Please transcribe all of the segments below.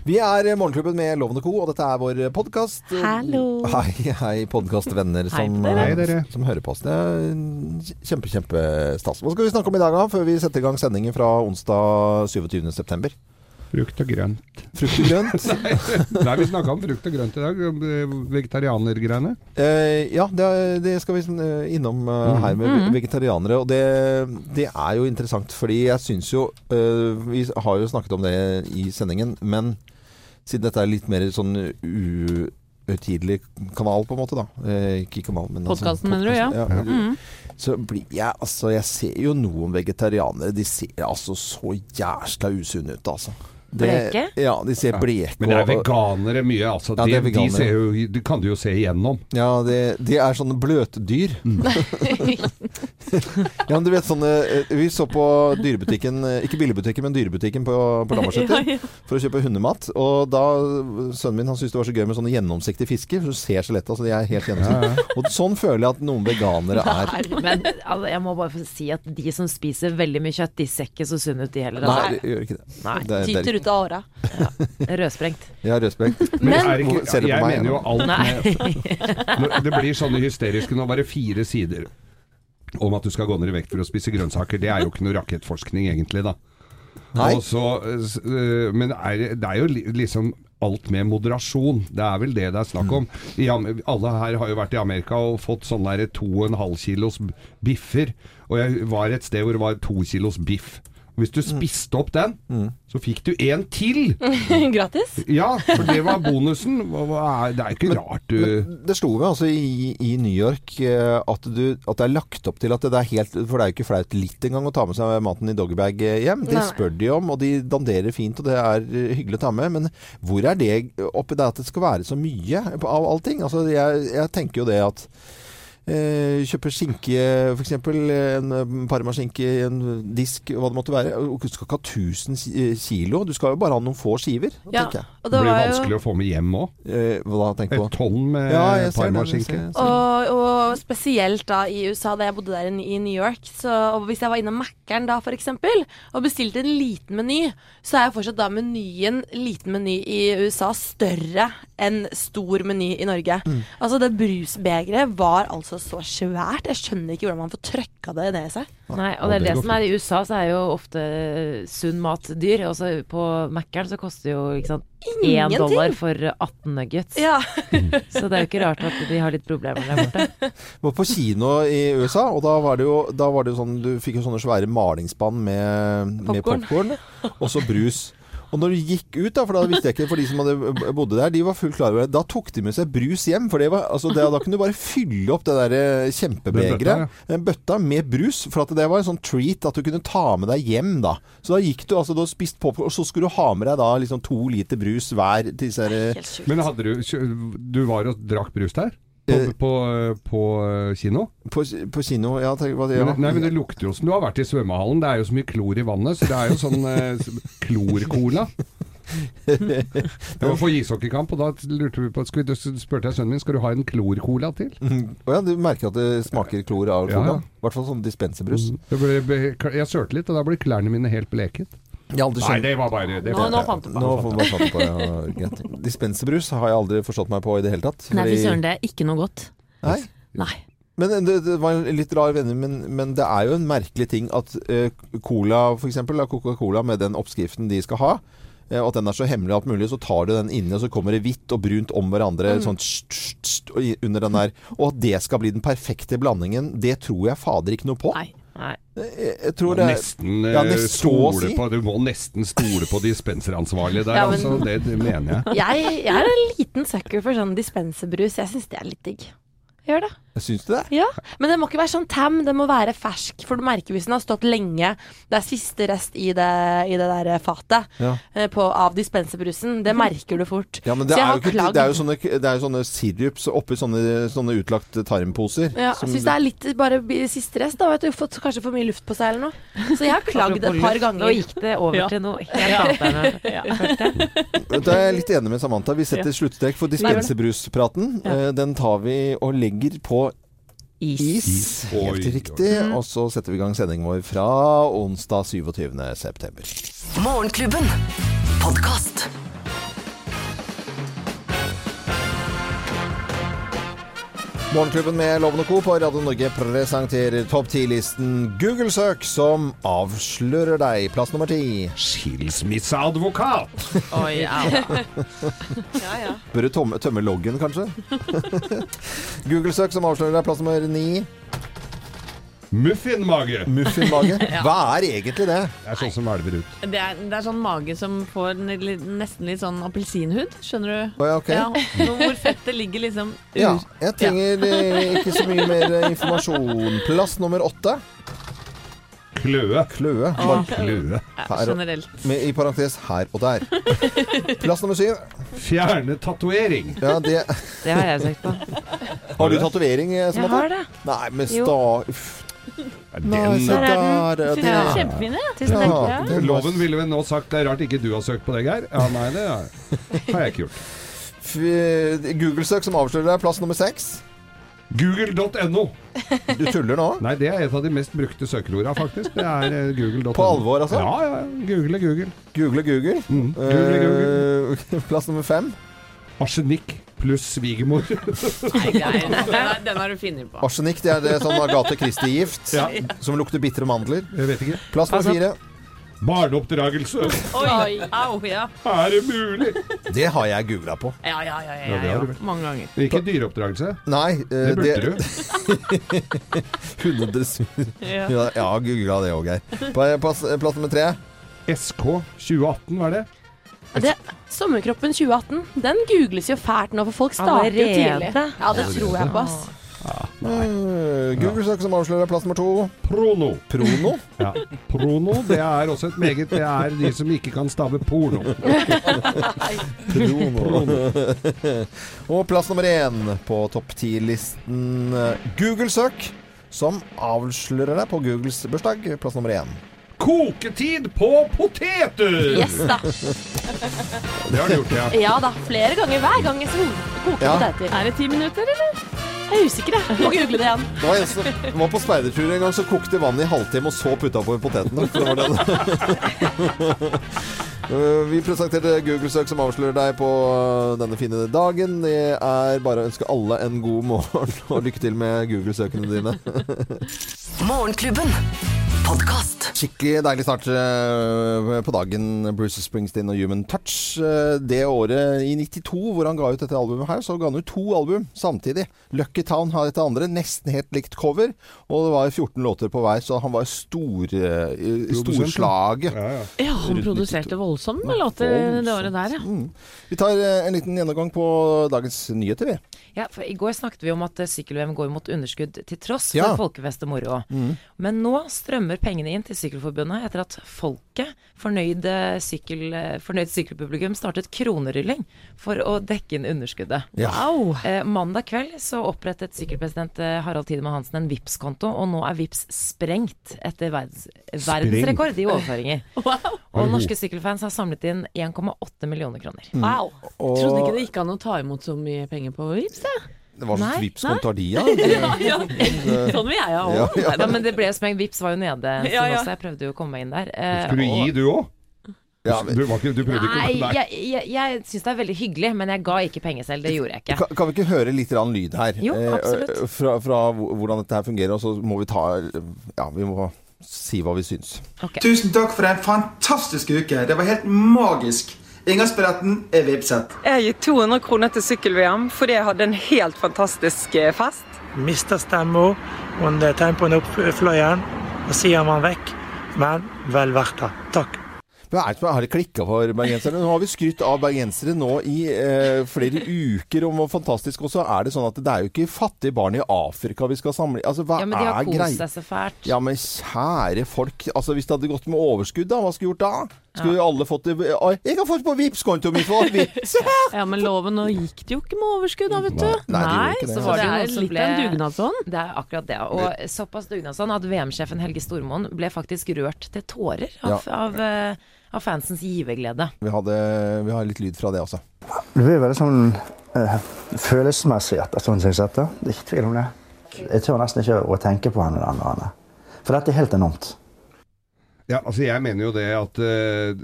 Vi er Morgenklubben med Lovende Co, og dette er vår podkast. Hallo. Hei, hei, podkastvenner som. Hei, dere. som hører på oss. Det er kjempe, kjempestas. Hva skal vi snakke om i dag, da, før vi setter i gang sendingen fra onsdag 27.9.? Frukt og grønt. Frukt og grønt. Nei, vi snakka om frukt og grønt i dag. om, eh, Vegetarianergreiene. Eh, ja, det, det skal vi eh, innom eh, her med mm. vegetarianere. Og det, det er jo interessant, fordi jeg syns jo uh, Vi har jo snakket om det i sendingen, men siden dette er litt mer sånn uhøytidelig kanal, på en måte, da. Eh, ikke kanal, men Podcasten, mener du, ja. podcast, Mm. Så blir jeg Altså, jeg ser jo noen vegetarianere, de ser altså så jæsla usunne ut, altså. Det- Bleke? Ja, de ser bleke Men det er veganere mye, altså. Ja, de, veganere. de, ser jo, de kan du jo se igjennom. Ja, de, de er sånne bløtdyr. ja, men du vet sånne eh, Vi så på dyrebutikken, eh, ikke billigbutikken, men dyrebutikken på, på Lambertseter Ja, ja. for å kjøpe hundemat. Og da Sønnen min han syntes det var så gøy med sånne gjennomsiktige fisker. For du ser skjelettet, altså de er helt gjennomsiktige. Og sånn føler jeg at noen veganere er. Men altså, jeg må bare få si at de som spiser veldig mye kjøtt, de ser ikke så sunne ut de heller. Nei, de gjør ikke det. Nei. det, er- det er, ut av åra. Rødsprengt. jeg rødsprengt. Men, Men- er ikke, Ser du på jeg meg, mener jo alt med Når Det blir sånne hysteriske Nå var det fire sider om at du skal gå ned i vekt for å spise grønnsaker. Det er jo ikke noe rakettforskning, egentlig, da. Så, øh, men er, det er jo liksom alt med moderasjon. Det er vel det det er snakk om. I, alle her har jo vært i Amerika og fått sånne der to og en halv kilos biffer. Og jeg var et sted hvor det var to kilos biff. Hvis du spiste opp den, så fikk du en til! Gratis. Ja, for det var bonusen. Det er ikke rart du Men det sto jo altså i, i New York eh, at, du, at det er lagt opp til at det er helt For det er jo ikke flaut litt engang å ta med seg maten i doggybag eh, hjem. Det Nei. spør de om, og de danderer fint, og det er eh, hyggelig å ta med. Men hvor er det oppi det at det skal være så mye av allting? Altså, jeg, jeg tenker jo det at Eh, kjøper skinke, f.eks. en eh, parmaskinke i en disk, hva det måtte være. Du skal ikke ha 1000 eh, kilo, du skal jo bare ha noen få skiver. Ja, jeg. og Det det blir vanskelig jo å få med hjem òg. Eh, hva da, Et tonn med Ja, parmaskinke. og, og spesielt da i USA, da jeg bodde der i New York. Så og hvis jeg var innom Mækkern da f.eks. og bestilte en liten meny, så er jo fortsatt da menyen liten meny i USA større enn stor meny i Norge. Altså det brusbegeret var altså så svært. Jeg skjønner ikke hvordan man får trøkka det ned i seg. Nei, og det er det det som er i USA, så er jo ofte sunn mat dyr. Også på Mækkern så koster jo ikke sant én dollar for 18 nuggets. Ja. Så det er jo ikke rart at de har litt problemer der borte. var på kino i USA, og da var det jo, da var det jo sånn Du fikk jo sånne svære malingsspann med, med Popcorn. popkorn, og så brus. Og når du gikk ut, da, for da visste jeg ikke, for de som hadde bodde der, de var fullt klar over det, da tok de med seg brus hjem. For det var, altså det, da kunne du bare fylle opp det der eh, kjempebegeret, den bøtta med brus. For at det var en sånn treat at du kunne ta med deg hjem, da. Så da gikk du, altså du hadde spist popkorn, og så skulle du ha med deg da liksom to liter brus hver til disse her. Men hadde du Du var og drakk brus der? På, Eh. på, på kino? på, på kino. Ja, tenk, ja. Men, nei, men det lukter jo som du har vært i svømmehallen. Det er jo så mye klor i vannet, så det er jo sånn eh, klorcola. Det var på ishockeykamp, og da lurte vi på skulle, spurte jeg sønnen min skal du ha en klorcola til. Å ja, du merker at det smaker klor av Ja, cola? ja. I hvert fall sånn dispenserbrus. Mm. ble, jeg sørte litt, og da ble klærne mine helt bleket. Jeg aldri Nei, det var bare det Nå, nå fant du på. Nå får vi fatte på ja, greit. Dispenserbrus har jeg aldri forstått meg på i det hele tatt. Nei, fy søren, det er ikke noe godt. Nei. Nei. Men det, det var en litt rar venner, men, men det er jo en merkelig ting at eh, Cola, for eksempel, da, Coca-Cola med den oppskriften de skal ha, eh, og at den er så hemmelig og alt mulig, så tar du den inni, og så kommer det hvitt og brunt om hverandre sånn tst, tst, tst, under den der. Og at det skal bli den perfekte blandingen, det tror jeg fader ikke noe på. Nei. Nei. Jeg, tror det er nesten, eh, Ja, nesten stole si. på, Du må nesten stole på dispenseransvarlige der, Ja, men- altså. Det, det mener jeg. Jeg, jeg er en liten sucker for sånn dispenserbrus. Jeg syns det er litt digg. Jeg Gjør det. Syns du det? Ja, Men det må ikke være sånn tam, det må være fersk. For du merker hvis den har stått lenge, det er siste rest i det, i det der fatet Ja. eh, på, av dispenserbrusen. Det merker du fort. Ja, men det Så jeg er, har jo ikke, klagd. det er jo sånne, det er jo sånne sirups oppi sånne, sånne utlagt tarmposer. Ja, som- syns det er litt bare siste rest. Da vet du fått kanskje for mye luft på seg eller noe. Så jeg har klagd et par ganger. Nå gikk det over Ja. til noe helt annet. Da er jeg litt enig med Samantha. Vi setter sluttstrek for dispenserbruspraten. Ja. Eh, Den tar vi og legger på Is. is. Helt riktig. Og så setter vi i gang sendingen vår fra onsdag 27. september. Morgenklubben. Podkast. Morgenklubben med Lovende Co. på Radio Norge presenterer topp 10-listen Google-søk som avslører deg. Plass nummer ti. Skilsmisseadvokat! Oi, ja. Bør du tømme, tømme loggen, kanskje? Google-søk som avslører deg. Plass nummer ni. Muffinmage! Muffinmage. Hva er egentlig det? Det er sånn som hvelver ut. Det er, det er sånn mage som får litt- nesten litt sånn appelsinhud, skjønner du? Oh, ja, ok. Ja, hvor fettet ligger liksom ut. Ja, jeg trenger ja. ikke så mye mer eh, informasjon. Plass nummer åtte. Kløe. Kløe. Ah. Kløe. Generelt. med, I parentes her og der. Plass nummer syv. Fjerne tatovering. Ja, det Det har jeg sagt på. Har du tatovering, eh, Jeg har det. Nei, men sta... Uff. Den Der er den. ja, Kjempefine. Tusen Ja, takk. Loven ville vel nå sagt det er rart ikke du har søkt på det, Geir. Ja, nei, det har har jeg ikke gjort. Google-søk som avslører deg. Plass nummer seks. Google.no. Du tuller nå? Nei, det er et av de mest brukte søkeorda, faktisk. Det er eh, google.no. På alvor, altså? Ja, ja. Google, Google. Google Google. Mm. Google, Google. Eh, Plass nummer fem. Arsenikk pluss svigermor. Nei, den, den har du funnet på. Arsenikk det er det sånn Agathe Christie-gift Ja. som lukter bitre mandler. Jeg vet ikke. Plass nummer Altså- fire. Barneoppdragelse. Oi, au, ja. Er det mulig? Det har jeg googla på. Ja, ja, ja, ja, Ja, ja. Mange ganger. Ikke dyreoppdragelse. Nei, Det eh, burde det, du. hundedressur. Ja. Ja, ja googla det òg, Geir. Plass, plass nummer tre. SK 2018, hva er det? Det, sommerkroppen 2018, den googles jo fælt nå, for folk starter jo tidlig. Ja, det tror jeg på, ass. Eh, Google-søk som avslører plass nummer to. Prono. Prono. Ja. Prono, det er også et meget Det er de som ikke kan stave porno. Prono. Og plass nummer én på topp ti-listen Google-søk som avslører deg på Googles bursdag. Plass nummer én. Koketid på poteter! Yes da. Det har du gjort, ja. Ja da, flere ganger hver gang jeg skal koke Ja. poteter. Er det ti minutter, eller? Jeg er usikker, jeg. Må google det igjen. Det var en som var på speidertur en gang, så kokte vannet i halvtime og så putta på potetene. Det var den. Eh, Vi presenterte Google-søk som avslører deg på eh, denne fine dagen. Det er bare å ønske alle en god morgen og lykke til med Google-søkene dine. Morgenklubben. Podkast. Skikkelig deilig start eh, på dagen. Bruce Springsteen og Human Touch. Eh, Det året i 92 hvor han ga ut dette albumet her, så ga han ut to album samtidig. Lucky Town har dette andre, nesten helt likt cover. Og det var 14 låter på hver, så han var stor, eh, i- storslaget. ja, ja. Ja, han produserte voldsomt ja, låter det året der, ja. Mm. Vi tar en liten gjennomgang på dagens nyheter, vi. Ja, for I går snakket vi om at sykkel-VM går mot underskudd til tross Ja. for folkefest og moro. Mm. Men nå strømmer pengene inn til Sykkelforbundet etter at folket, fornøyde sykkel, eh, fornøyd sykkelpublikum, startet kronerylling for å dekke inn underskuddet. Ja. Eh, mandag kveld så opprettet sykkelpresident eh, Harald Tidemann Hansen en vips konto og nå er Vips sprengt etter verdens, verdensrekord i overføringer. Og norske sykkelfans har samlet inn 1,8 millioner kroner. Wow. Trodde ikke det gikk an å ta imot så mye penger på Vipps, jeg. Det var sånn Vipps-konto har de, ja. Ja, sånn vil jeg ha Ja, òg. ja. Ja, men det ble jo en Vips var jo nede en stund Ja, ja. også. Jeg prøvde jo å komme meg inn der. Eh, Skulle du gi, du òg? Ja, du, ikke- du prøvde ikke Nei, å jeg, jeg, jeg syns det er veldig hyggelig, men jeg ga ikke penger selv. Det gjorde jeg ikke. Kan, kan vi ikke høre litt lyd her? Jo, Eh, absolutt. fra, fra hvordan dette her fungerer, og så må vi ta Ja, vi må si hva vi syns. Tusen takk for en fantastisk uke. Det var helt magisk. Inngangsbilletten er vippset. Jeg gir 200 kroner til sykkel-VM fordi jeg hadde en helt fantastisk eh, fest. Mista stemma under tempoen opp fløyen, og siden var han vekk. Men vel verdt det. Takk. Er det har det klikka for bergenserne? Nå har vi skrytt av bergensere nå i eh, flere uker om hvor fantastisk, og så er det sånn at det er jo ikke fattige barn i Afrika vi skal samle Altså, hva Ja, men de har kost seg så fælt. Ja, men kjære folk. Altså, Hvis det hadde gått med overskudd, da, hva skulle vi gjort da? Skulle jo alle fått det Jeg har fått på Vipps-kontoen min Se her! Ja, men loven, nå gikk det jo ikke med overskudd da, vet du. Nei, nei, det det. så var det det jo litt ble- en dugnadsånd. Det er akkurat det. Og såpass dugnadsånd at VM-sjefen Helge Stormoen ble faktisk rørt til tårer av, av, eh, av fansens giverglede. Vi, hadde, vi har litt lyd fra det også. Det blir veldig sånn uh, følelsesmessig etter sånn som jeg setter. det er ikke tvil om det. Jeg tør nesten ikke å tenke på henne den andre. For dette er helt enormt. Ja, altså jeg mener jo det at uh,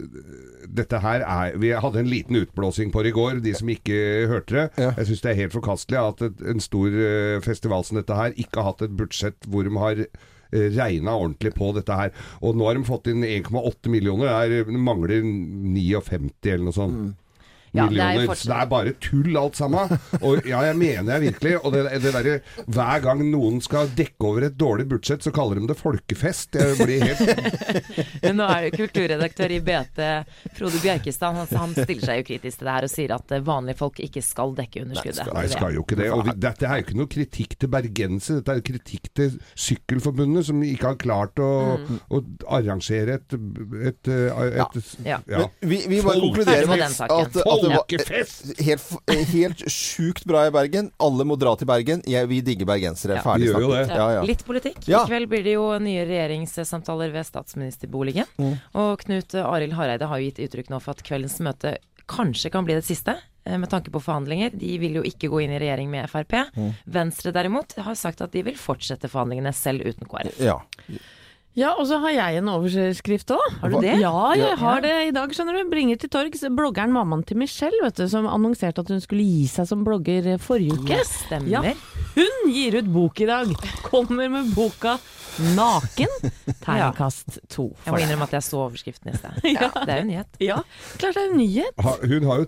dette her er Vi hadde en liten utblåsing på det i går, de som ikke hørte det. Jeg syns det er helt forkastelig at et, en stor uh, festival som dette her ikke har hatt et budsjett hvor de har regna ordentlig på dette her. Og nå har de fått inn 1,8 millioner. Det er- mangler 59 eller noe sånt. Ja, det er millioner. fortsatt- Så det er bare tull alt sammen. Og ja, jeg mener jeg virkelig. Og det, det derre Hver gang noen skal dekke over et dårlig budsjett, så kaller de det folkefest. Jeg blir helt Men nå er det kulturredaktør i BT, Frode Bjerkestad, han, han stiller seg jo kritisk til det her og sier at eh, vanlige folk ikke skal dekke underskuddet. Nei, skal jo ikke det. Og vi, dette er jo ikke noe kritikk til Bergense, dette er kritikk til Sykkelforbundet, som ikke har klart å, Mm. å arrangere et, et, et, et Ja. Men vi, vi bare Folkefest. konkluderer med den at, saken. at det Folkefest! helt, helt sjukt bra i Bergen. Alle må dra til Bergen. Jeg, vi digger bergensere. Ja. Ferdig snakket. Ja, ja. Litt politikk. Ja. I kveld blir det jo nye regjeringssamtaler ved statsministerboligen. Mm. Og Knut Arild Hareide har jo gitt uttrykk nå for at kveldens møte kanskje kan bli det siste. eh, Med tanke på forhandlinger. De vil jo ikke gå inn i regjering med Frp. Mm. Venstre derimot har sagt at de vil fortsette forhandlingene selv uten KrF. Ja. Ja, og så har jeg en overskrift òg. Har du det? Ja, jeg har det i dag, skjønner du. Bringer til torgs bloggeren mammaen til Michelle, vet du, som annonserte at hun skulle gi seg som blogger forrige uke. Stemmer. Ja, hun gir ut bok i dag. Kommer med boka 'Naken'. Terningkast to. Jeg må innrømme at jeg så overskriften i sted. Ja. Det er jo en nyhet. Ja, klart det er en nyhet. Ha- Hun har jo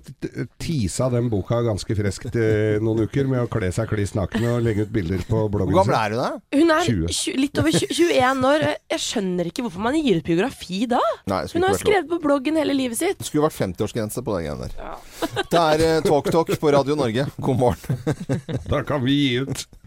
tisa den boka ganske freskt eh, noen uker med å kle seg kliss naken og legge ut bilder på bloggen Hvor gammel er hun da? Hun er 20. litt over 21 år. Jeg skjønner ikke hvorfor man gir ut biografi da. Nei, Hun har jo skrevet på bloggen hele livet sitt. Det skulle vært 50-årsgrense på den greia der. Det er eh, Talk Talk på Radio Norge. God morgen. Da kan vi gi ut.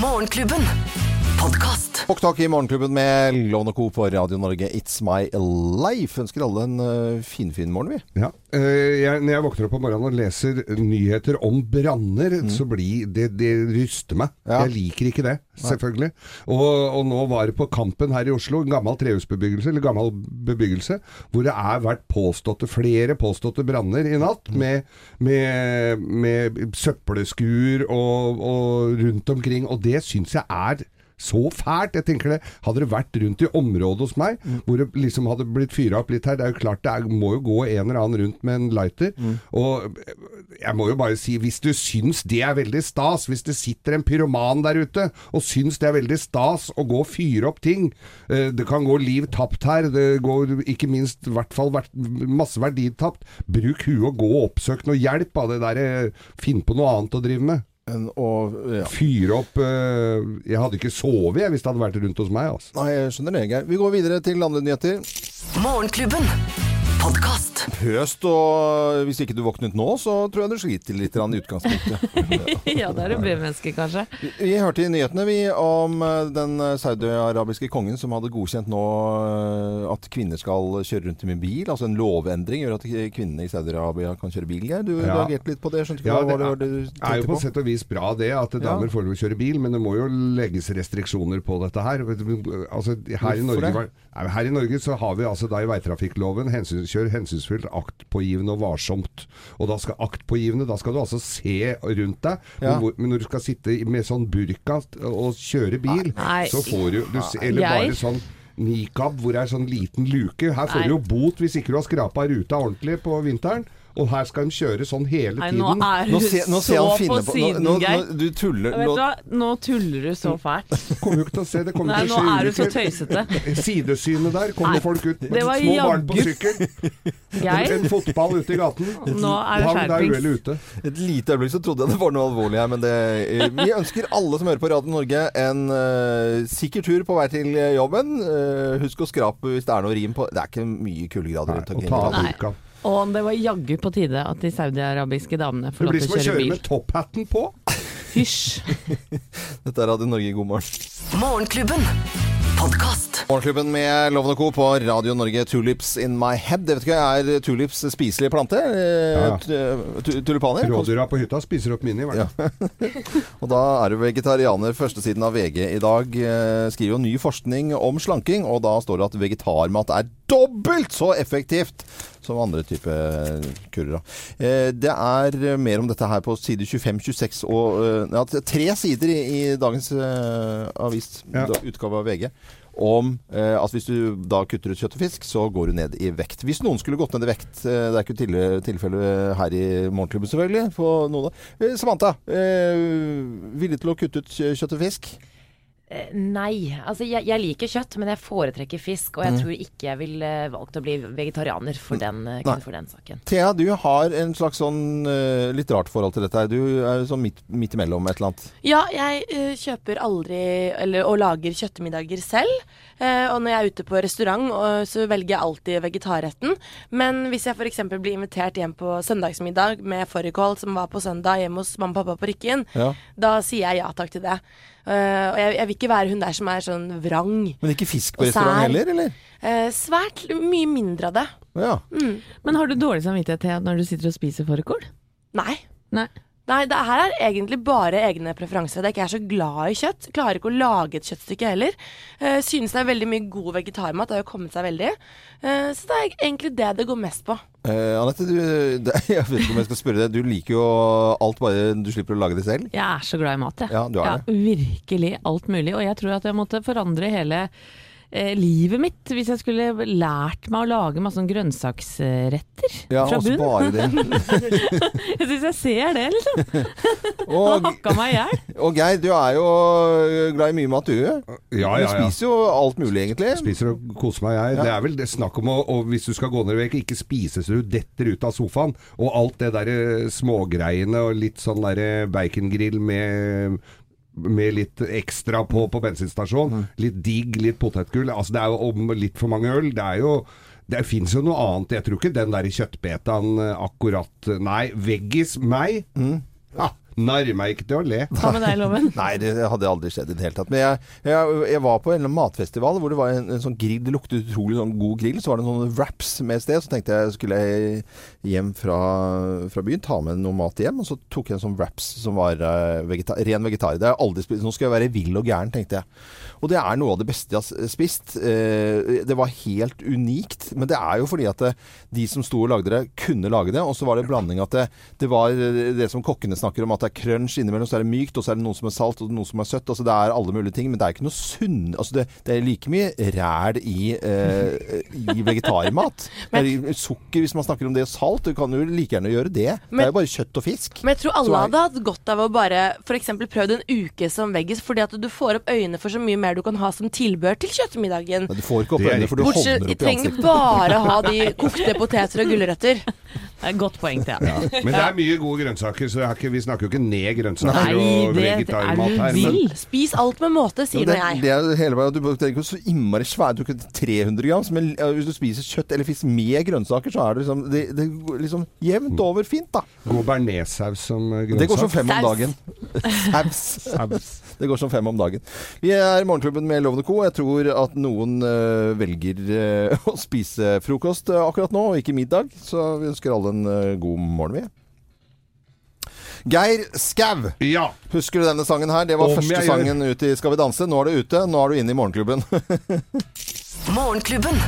Morgenklubben. Podkast. Talk takk i Morgenklubben med Lone Co. på Radio Norge. It's my life. Ønsker alle en uh, finfin morgen, vi. Ja. eh, jeg, når jeg våkner opp om morgenen og leser nyheter om branner, så blir det, det ryster meg. Mm. Ja. Jeg liker ikke det, selvfølgelig. Og, og nå var det på Kampen her i Oslo, en gammel trehusbebyggelse, eller gammel bebyggelse, hvor det er vært påståtte, flere påståtte branner i natt, Mm. med, med, med søppelskur og, og rundt omkring. Og det syns jeg er så fælt. Jeg tenker det, Hadde det vært rundt i området hos meg, hvor det liksom hadde blitt fyra opp litt her Det er jo klart det er, må jo gå en eller annen rundt med en lighter. Og jeg må jo bare si, hvis du syns det er veldig stas, hvis det sitter en pyroman der ute og syns det er veldig stas å gå og fyre opp ting eh, Det kan gå liv tapt her. Det går ikke minst i hvert fall masse verdi tapt. Bruk huet og gå og oppsøk noe hjelp av det der. eh, Finn på noe annet å drive med. En, å ja. Fyre opp eh, Jeg hadde ikke sovet jeg, hvis det hadde vært rundt hos meg. Altså. Nei, jeg skjønner det, Geir. Vi går videre til andre nyheter. Morgenklubben. Pøst, og hvis ikke du våknet nå, så tror jeg du sliter litt i utgangspunktet. ja, det er du B-menneske, kanskje. Vi hørte i nyhetene vi om eh, den saudi-arabiske kongen som hadde godkjent nå eh, at kvinner skal kjøre rundt med bil. Altså en lovendring gjør at kvinnene i Saudi-Arabia kan kjøre bil. Du Ja. reagerte litt på det. Skjønte ikke Ja, hva det det du er jo på på? sett og vis bra det, at damer får lov å kjøre bil, men det må jo legges restriksjoner på dette her. Altså, her, i Norge, det? her i Norge så har vi altså da i veitrafikkloven hensyn, kjør hensynsfullt, aktpågivende og varsomt. Og da skal aktpågivende, da skal du altså se rundt deg. Ja. Men, hvor, men når du skal sitte med sånn burka og kjøre bil, Nei. så får du, du Eller bare sånn Nikab hvor det er sånn liten luke. Her får Nei. du jo bot hvis ikke du har skrapa ruta ordentlig på vinteren. Og her skal de kjøre sånn hele Nei, tiden. nå er du Nå se, nå så på finne på nå, siden, nå, Geir. nå, Du tuller Vet du hva, nå tuller du så fælt. Kommer jo ikke til å se det. Kommer Nei, til nå å skje er du så tøysete. Sidesynet der kommer Nei, folk ut. det var Små barn på sykkel. Geir, En fotball ute i gaten. nå er det er skjerpings. uhellet ute. Et lite øyeblikk så trodde jeg det var noe alvorlig her, men det eh, Vi ønsker alle som hører på Radio Norge en uh, sikker tur på vei til jobben. Uh, husk å skrape hvis det er noe rim på Det er ikke mye kuldegrader rundt Og ta av Nei. Og det var jaggu på tide at de saudiarabiske damene Det får lov blir som å å kjøre kjøre bil. med topphatten på. Hysj. Dette er Radio Norge, god morgen. Morgenklubben. Morgenklubben med Loven og Co. på Radio Norge. Tulips in my head. Jeg vet ikke er tulips spiselige plante? Eh, Ja, tu- tu- Tulipaner? Rådyra på hytta spiser opp mine, i hvert fall. Og da er du vegetarianer. Førstesiden av VG i dag eh, skriver jo ny forskning om slanking, og da står det at vegetarmat er dobbelt så effektivt som andre typer kurer. Eh, det er mer om dette her på side 25, 26 og eh, ja, tre sider i, i dagens eh, avis, Ja. utgave av VG. om eh, at hvis du da kutter ut kjøtt og fisk, så går du ned i vekt. Hvis noen skulle gått ned i vekt, eh, det er ikke tilfelle, tilfelle her i Morgenklubben selvfølgelig, på noen eh, Samantha, eh, villig til å kutte ut kjøtt og fisk? Eh, Nei. Altså, jeg, jeg liker kjøtt, men jeg foretrekker fisk. Og jeg tror ikke jeg ville valgt å bli vegetarianer for den, eh, kun for den saken. Thea, du har en slags sånn eh, litt rart forhold til dette her. Du er sånn midt, midt imellom et eller annet. Ja, jeg uh, kjøper aldri eller, og lager kjøttmiddager selv. Uh, og når jeg er ute på restaurant, uh, så velger jeg alltid vegetarretten. Men hvis jeg f.eks. blir invitert hjem på søndagsmiddag med fårikål som var på søndag hjemme hos mamma og pappa på Rykken, Ja. da sier jeg ja takk til det. Eh, og jeg, jeg vil ikke være hun der som er sånn vrang. Men ikke fisk på restaurant heller, eller? Uh, svært mye mindre av det. Ja. Men har du dårlig samvittighet til når du sitter og spiser fårikål? Nei. Nei. Nei, det her er egentlig bare egne preferanser. Jeg er ikke er så glad i kjøtt. Klarer ikke å lage et kjøttstykke heller. Uh, synes det er veldig mye god vegetarmat. Det har jo kommet seg veldig. Uh, så det er egentlig det det går mest på. Eh, Anette, du, det, jeg vet ikke om jeg skal spørre deg. Du liker jo alt bare du slipper å lage det selv. Jeg er så glad i mat, jeg. Ja, du er ja. Virkelig alt mulig. Og jeg tror at jeg måtte forandre hele eh, livet mitt hvis jeg skulle lært meg å lage masse sånn grønnsaksretter Ja, fra også bunn. bare det. jeg syns jeg ser det, liksom. Og, Hakka meg i hjel. og Geir, du er jo glad i mye mat, du. Ja, ja, du spiser jo alt mulig, egentlig. Spiser og koser meg, jeg. Ja. Det er vel det snakk om å og hvis du skal gå ned i vekt, ikke spise så du detter ut av sofaen. Og alt det derre smågreiene og litt sånn derre bacongrill med med litt ekstra på, på bensinstasjon. Mm. Litt digg, litt potetgull. Altså, det er jo om litt for mange øl. Det er jo det fins jo noe annet. Jeg tror ikke den der kjøttbetaen eh, akkurat Nei, veggis meg. Mm. Ja, narrer meg ikke til å le. Hva med deg, Loven? Nei, det hadde aldri skjedd i det hele tatt. Men jeg, jeg, jeg var på en eller annen matfestival hvor det var en, en sånn grill. Det luktet utrolig sånn god grill. Så var det noen wraps med et sted. Så tenkte jeg skulle jeg hjem fra, fra byen, ta med noe mat hjem. Og så tok jeg en sånn wraps som var eh, vegeta ren vegetar. Det har jeg aldri spist. Nå skal jeg være vill og gæren, tenkte jeg. Og det er noe av det beste jeg har spist. Eh, det var helt unikt. Men det er jo fordi at det, de som sto og lagde det, kunne lage det. Og så var det en blanding at det, det var eh, det som kokkene snakker om, at det er crunch innimellom, så er det mykt, og så er det noe som er salt, og noe som er søtt. Altså det er alle mulige ting, men det er ikke noe sunn Altså det, det er like mye ræl i, eh, i vegetarmat. Det er sukker, hvis man snakker om det, og salt. Du kan jo like gjerne gjøre det. det er jo bare kjøtt og fisk. Men jeg tror alle hadde hatt godt av å bare f.eks. prøvd en uke som veggis, fordi at du får opp øynene for så mye mer du kan ha som tilbehør til kjøttmiddagen. Men du får ikke opp øynene, for du Bortsett, hovner opp i trenger bare ha de kokte poteter og gulrøtter. Det er et godt poeng, Thea. Men det er mye gode grønnsaker, så det er ikke, vi snakker jo ikke ned grønnsaker Nei, og det- vegetarmat er her. Men Spis alt med måte, sier det, nå jeg. det er hele veien, Du trenger ikke så innmari svært, Du ikke 300 gram. Men eh, hvis du spiser kjøtt eller fisk med grønnsaker, så er det liksom, det, det liksom jevnt over fint, da. god bearnéssaus som grønnsak. Det går som fem om dagen. Saus. Det går som fem om dagen. Vi er Morgenklubben med Lovende Co. Jeg tror at noen eh, velger eh, å spise frokost eh, akkurat nå, og ikke middag. Så vi ønsker alle en eh, god morgen, vi. Geir Skau. Ja. Husker du denne sangen her? Det var Om første jeg sangen ut i Skal vi danse. Nå er du ute. Nå er du inne i Morgenklubben. Morgenklubben.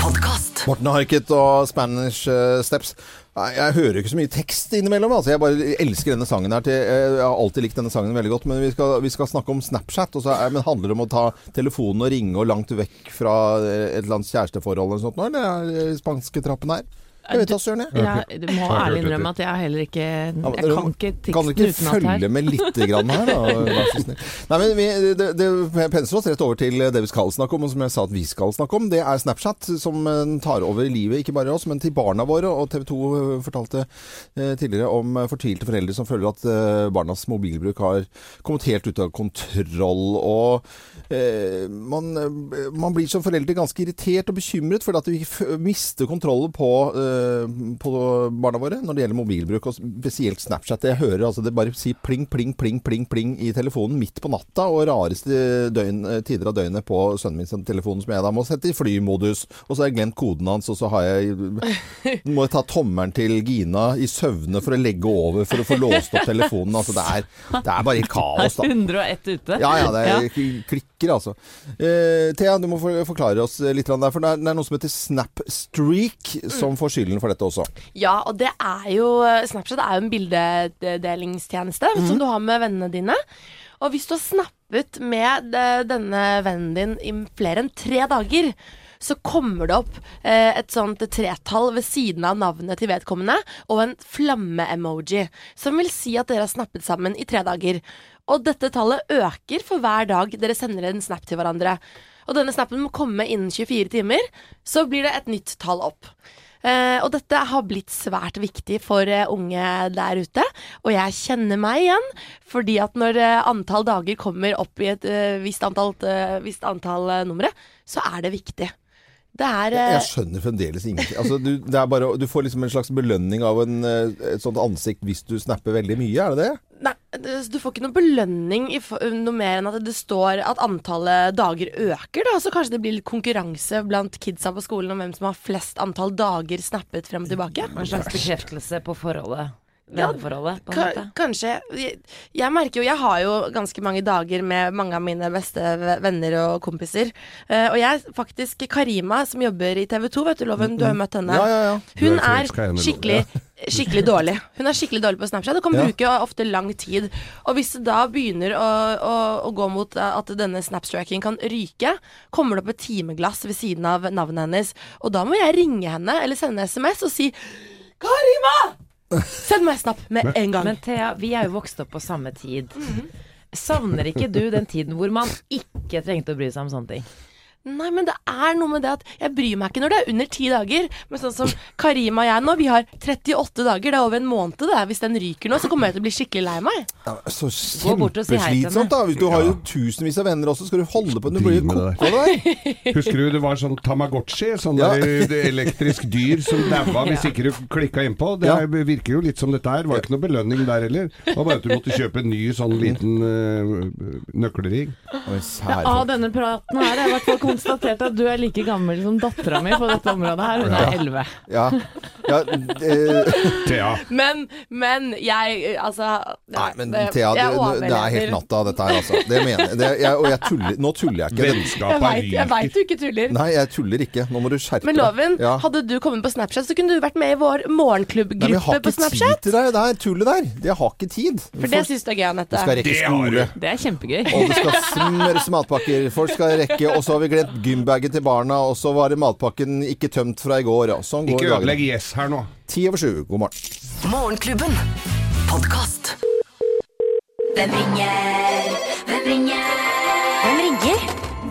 Podcast. Morten Harket og Spanish eh, Steps. Jeg hører ikke så mye tekst innimellom. Altså. Jeg bare elsker denne sangen her. Til, jeg har alltid likt denne sangen veldig godt. Men vi skal, vi skal snakke om Snapchat. Og så er, men handler det om å ta telefonen og ringe og langt vekk fra eh, et eller annet kjæresteforhold eller noe sånt nå? Eller er det spanske trappen her? Jeg vet da søren, jeg. Jeg, du må ærlig innrømme at jeg heller ikke Jeg kan Jeg teksten kan ikke Kan du ikke utenat her. følge med litt grann her, da? Vær så snill. Nei, men vi, det, det pensler oss rett over til det vi skal snakke om, og som jeg sa at vi skal snakke om. Det er Snapchat, som eh, tar over livet, ikke bare oss, men til barna våre. Og TV 2 fortalte eh, tidligere om eh, fortvilte foreldre som føler at eh, barnas mobilbruk har kommet helt ut av kontroll. Og eh, man, eh, man blir som foreldre ganske irritert og bekymret for at vi mister kontrollen på, eh, på barna våre når det gjelder mobilbruk, og spesielt Snapchat. Jeg hører altså det bare sier pling, pling, pling, pling, pling i telefonen midt på natta, og rareste døgn, eh, tider av døgnet på sønnen min sin telefon, som jeg da må sette i flymodus. Og så har jeg glemt koden hans, og så har jeg, må jeg ta tommelen til Gina i søvne for å legge over for å få låst opp telefonen. Altså det er, det er bare kaos, da. 101 ute. Ja, ja, det er klikker, altså. Eh, Thea, du må forklare oss litt der, for det er, det er noe som heter Snapstreak som får skylden for dette også. Ja, og det er jo Snapchat er jo en bildedelingstjeneste som du har med vennene dine. Og hvis du har snappet med eh, denne vennen din i flere enn tre dager, så kommer det opp eh, et sånt tretall ved siden av navnet til vedkommende og en flamme-emoji, som vil si at dere har snappet sammen i tre dager. Og dette tallet øker for hver dag dere sender en snap til hverandre. Og denne snappen må komme innen 24 timer, så blir det et nytt tall opp. Eh, og dette har blitt svært viktig for eh, unge der ute, og jeg kjenner meg igjen. Fordi at når eh, antall dager kommer opp i et visst antall, visst antall numre, så er det viktig. Det er Jeg, eh, jeg skjønner fremdeles ingenting. Altså, du, det er bare, du får liksom en slags belønning av en, eh, et sånt ansikt hvis du snapper veldig mye, er det det? Nei, du får ikke noen belønning i noe mer enn at det står at antallet dager øker. Da. Så kanskje det blir litt konkurranse blant kidsa på skolen om hvem som har flest antall dager snappet frem og tilbake. En slags bekreftelse på forholdet. Ja, Venneforholdet, på en Ka måte. kanskje. Jeg, jeg merker jo Jeg har jo ganske mange dager med mange av mine beste venner og kompiser. Uh, og jeg faktisk Karima, som jobber i TV 2, vet du, Loven, du har jo møtt henne. Ja, ja, ja. Hun er er skikkelig, skikkelig dårlig. Hun er skikkelig dårlig på Snapchat og kan Ja. bruke ofte lang tid. Og hvis det da begynner å, å, å gå mot at denne snapstracking kan ryke, kommer det opp et timeglass ved siden av navnet hennes. Og da må jeg ringe henne eller sende SMS og si Karima! Send meg snap med en gang. Men Thea, vi er jo vokst opp på samme tid. Savner ikke du den tiden hvor man ikke trengte å bry seg om sånne ting? Nei, men det er noe med det at jeg bryr meg ikke når det er under ti dager. Men sånn som Karima og jeg nå, vi har 38 dager. Det er over en måned det. Hvis den ryker nå, så kommer jeg til å bli skikkelig lei meg. Ja, så kjempeslitsomt, da. Hvis du har jo tusenvis av venner også, skal du holde på Du blir jo av det koko der. Husker du det var sånn Tamagotchi? Sånn Ja. der, elektrisk dyr som daua hvis ikke du klikka innpå. Det er- virker jo litt som dette her. Var ikke noe belønning der heller. Det var bare at du måtte kjøpe en ny sånn liten øh, nøkkelring. Av denne praten her har jeg hvert fall konstatert at du er like gammel som dattera mi på dette området her. Hun er elleve. Ja. ja eh, Thea. Men, men jeg Altså nei, men Thea, det, det er helt natta, dette her, altså. Det mener jeg. Det, jeg og jeg tuller Nå tuller jeg ikke. Vennskapet veit jeg vet du ikke tuller. Nei, jeg tuller ikke. Nå må du skjerpe deg. Men Loven, Ja. hadde du kommet på Snapchat, så kunne du vært med i vår morgenklubbgruppe på men jeg har ikke tid Snapchat. til det der tullet der. Jeg har ikke tid. For det syns du er gøy, Du Anette. skal rekke Det har skole. du. Det er kjempegøy. Og det skal smøres matpakker. Folk skal rekke. Og så har vi glemt gymbagen til barna. Og så var det matpakken ikke tømt fra i går. Ja. sånn går Ikke ødelegg Yes her nå. Ti over sju. God morgen. Morgenklubben. Podkast. Hvem ringer? Hvem ringer? Hvem ringer?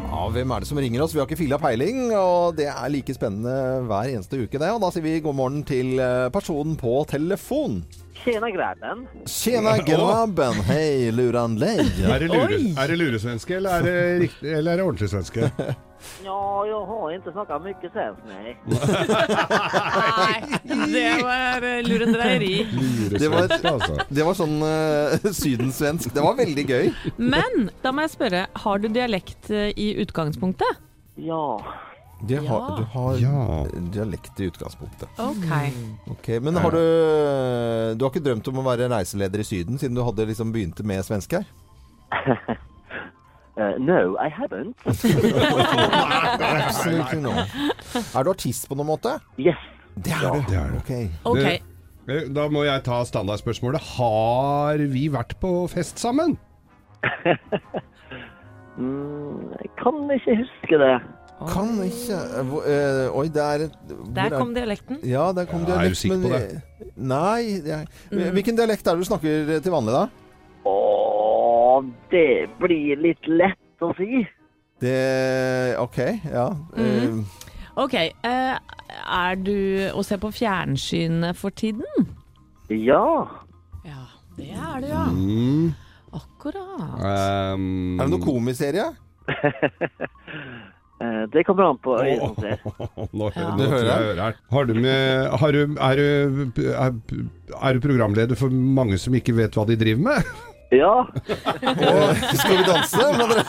Ja, hvem er det som ringer oss? Vi har ikke filla peiling, og det er like spennende hver eneste uke, det. Og da sier vi god morgen til eh, personen på telefon. Tjena grabben. Tjena grabben, hei luran lei. Er det, lure, er det luresvenske, eller er det, riktig, eller er det ordentlig svenske? Ja, jag har inte snackat mycket svensk, nej. Nei, det var eh, lurendreieri. Det var, det var sånn uh, sydensvensk. Det var veldig gøy. Men da må jeg spørre, har du dialekt eh, i utgangspunktet? Ja. Det har, Ja. Du har Ja. dialekt i utgangspunktet. Ok. Ok, Men har du Du har ikke drømt om å være reiseleder i Syden, siden du hadde liksom begynte med svensk her? Uh, no, I haven't. Absolutely no. Er du artist på noen måte? Yes. Det er du. Det er du. Okay. Okay. Det- Eh, Da må jeg ta standardspørsmålet. Har vi vært på fest sammen? Mm, jeg kan ikke huske det. Kan ikke eh, hvor- eh, Oi, det er Der er- kom dialekten. Ja, der kom Ja, er du sikker på det? Nei. Det er, Mm. Hvilken dialekt er det du snakker til vanlig, da? Å, det blir litt lett å si. Det OK, ja. Mm. Eh, Ok, eh, er du å se på fjernsyn for tiden? Ja. Ja, det er du ja. Mm. Akkurat. Um, er det noe komiserie? Eh, det kommer an på øyet som ser. Nå, Ja. nå Du hører jeg jeg her. Har du med har du, er, du, er, er du programleder for mange som ikke vet hva de driver med? Ja. Og skal vi danse? mener du?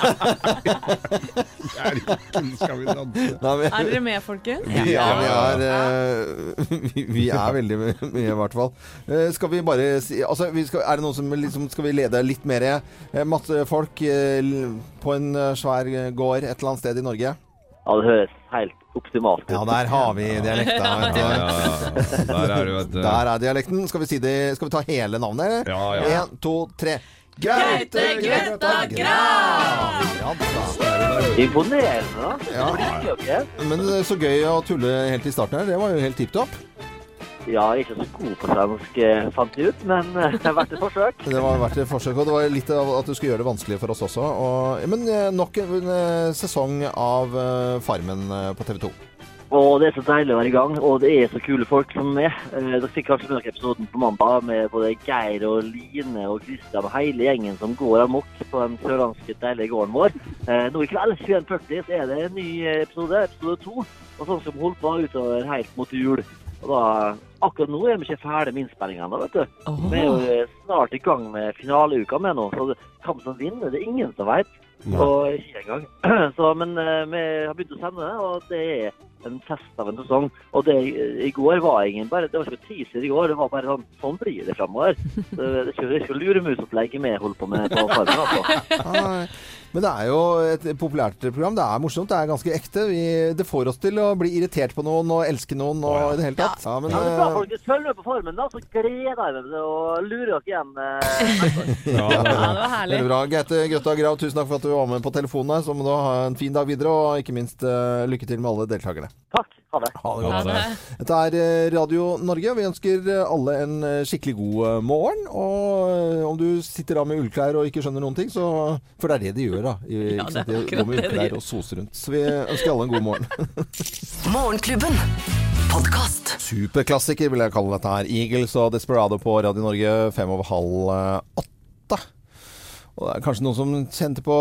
Er ikke Skal vi danse? Nei, men- Er dere med, folkens? Vi, ja, vi er, eh, vi, vi er veldig mye, mye, i hvert fall. Eh, skal vi bare si altså, vi skal, Er det noen som liksom Skal vi lede litt mer eh, masse folk eh, l- på en eh, svær eh, gård et eller annet sted i Norge? Ja, det høres helt optimalt ut. Ja, der har vi dialekta. Ja, ja, ja. Der er du, vet du. Der er dialekten. Skal vi, si det, skal vi ta hele navnet, eller? Ja, ja. En, to, tre. Gaute Grøtta Grav! Ja. Imponerende, da. Ja. Men så gøy å tulle helt i starten her. Det var jo helt tipp topp. Ja, jeg er ikke så god på svensk, eh, fant jeg ut, men eh, det har vært et forsøk. Det var verdt et forsøk, og det var litt av at du skulle gjøre det vanskelig for oss også. Og, men eh, nok en sesong av Farmen på TV 2. Og det er så deilig å være i gang, og det er så kule folk som er. Dere fikk kanskje med dere episoden på mandag med både Geir og Line og Kristian og hele gjengen som går amok på den sørlandske deilige gården vår. Nå i kveld 21.40 så er det en ny episode, episode to, og sånn skal vi holde på utover helt mot jul. Og da, akkurat nå er vi ikke ferdig med innspillingene, vet du. Vi er jo eh, snart i gang med finaleuka med nå, så hvem som vinner, det er ingen som vet. Og ikke engang. Så, men eh, vi har begynt å sende det, og det er en fest av en sesong. Og det i går var ingen bare, det var ikke teaser i går, det var bare sånn, sånn blir det framover. Det er ikke, det ikke luremusopplegget vi holder på med på farmen, altså. Men det er jo et populært program. Det er morsomt, det er ganske ekte. Vi, det får oss til å bli irritert på noen og elske noen og i det hele tatt. Ja, men, Ja, men bra, eh, folkens. Følg med på Farmen, da, så gleder jeg meg til å lure dere igjen. eh, Ja, det var herlig. Bra. Gaute Grøtta Grav, tusen takk for at du var med på telefonen her. Så må du ha en fin dag videre, og ikke minst eh, lykke til med alle deltakerne. Takk. Ha det. Ha det Ha det. Dette er eh, Radio Norge. Vi ønsker eh, alle en eh, skikkelig god morgen. Og om du sitter da med ullklær og ikke skjønner noen ting, så For det er det de gjør, da. I, Ja, det er? De går med ullklær og soser rundt. Så vi ønsker alle en god morgen. Morgenklubben. Podcast. Superklassiker vil jeg kalle dette her. Eagles og Desperado på Radio Norge fem over halv åtte. Og det er kanskje noen som kjente på